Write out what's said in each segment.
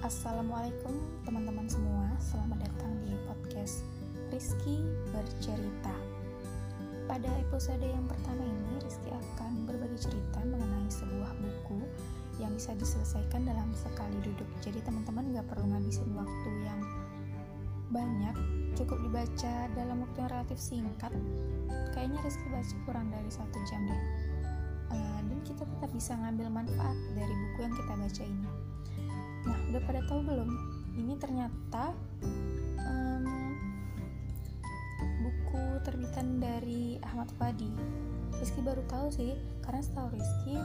Assalamualaikum teman-teman semua. Selamat datang di podcast Rizky Bercerita. Pada episode yang pertama ini Rizky akan berbagi cerita mengenai sebuah buku Yang bisa diselesaikan dalam sekali duduk. Jadi teman-teman gak perlu ngabisin waktu yang banyak. Cukup dibaca dalam waktu yang relatif singkat. Kayaknya Rizky baca kurang dari satu jam deh. Uh, Dan kita tetap bisa ngambil manfaat dari buku yang kita baca ini udah pada tahu belum? Ini ternyata um, buku terbitan dari Ahmad Fadi. Rizky baru tahu sih, karena setahu Rizky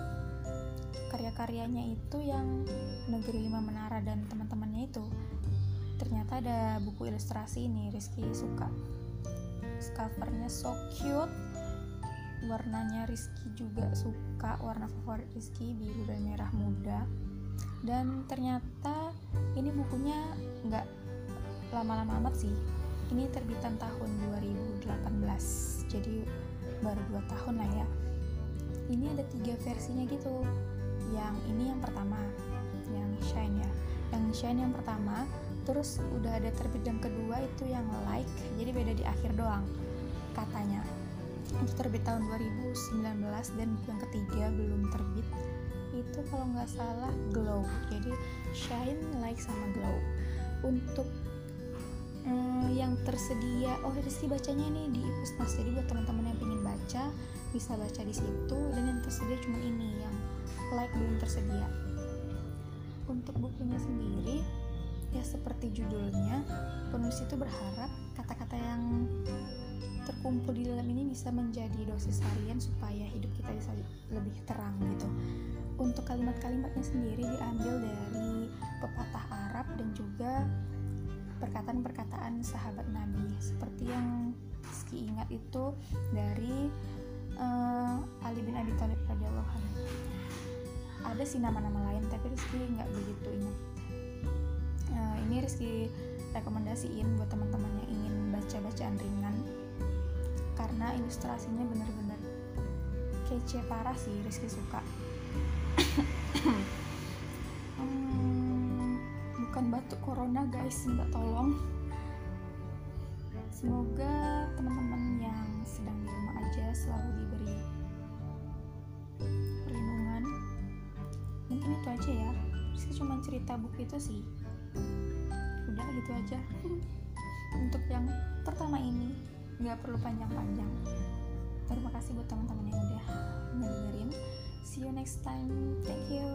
karya-karyanya itu yang Negeri Lima Menara dan teman-temannya itu. Ternyata ada buku ilustrasi ini, Rizky suka. Covernya so cute, warnanya Rizky juga suka, warna favorit Rizky biru dan merah muda dan ternyata ini bukunya nggak lama-lama amat sih. Ini terbitan tahun 2018 jadi baru 2 tahun lah ya. Ini ada tiga versinya gitu. Yang ini yang pertama yang shine ya. Yang shine yang pertama terus udah ada terbit yang kedua itu yang like jadi beda di akhir doang katanya. Itu terbit tahun 2019 dan yang ketiga belum terbit itu kalau nggak salah glow. Jadi shine like sama glow. Untuk um, yang tersedia oh Rizky bacanya nih di Ipusnas jadi buat teman-teman yang ingin baca bisa baca di situ. Dan yang tersedia cuma ini yang like belum tersedia. Untuk bukunya sendiri ya seperti judulnya penulis itu berharap kata-kata yang terkumpul di dalam ini bisa menjadi dosis harian supaya hidup kita bisa lebih terang gitu untuk kalimat-kalimatnya sendiri diambil dari pepatah Arab dan juga perkataan-perkataan sahabat Nabi seperti yang Rizky ingat itu dari uh, Ali bin Abi Thalib radhiyallahu anhu. Ada sih nama-nama lain tapi Rizky nggak begitu ingat. Uh, ini Rizky rekomendasiin buat teman-teman yang ingin baca bacaan ringan karena ilustrasinya bener-bener kece parah sih Rizky suka. Hmm, bukan batuk corona guys minta tolong. Semoga teman-teman yang sedang di rumah aja selalu diberi perlindungan. Mungkin itu aja ya. Rizky cuma cerita buku itu sih. Udah gitu aja. Untuk yang pertama ini nggak perlu panjang-panjang. Terima kasih buat teman-teman yang udah ngedengerin. See you next time. Thank you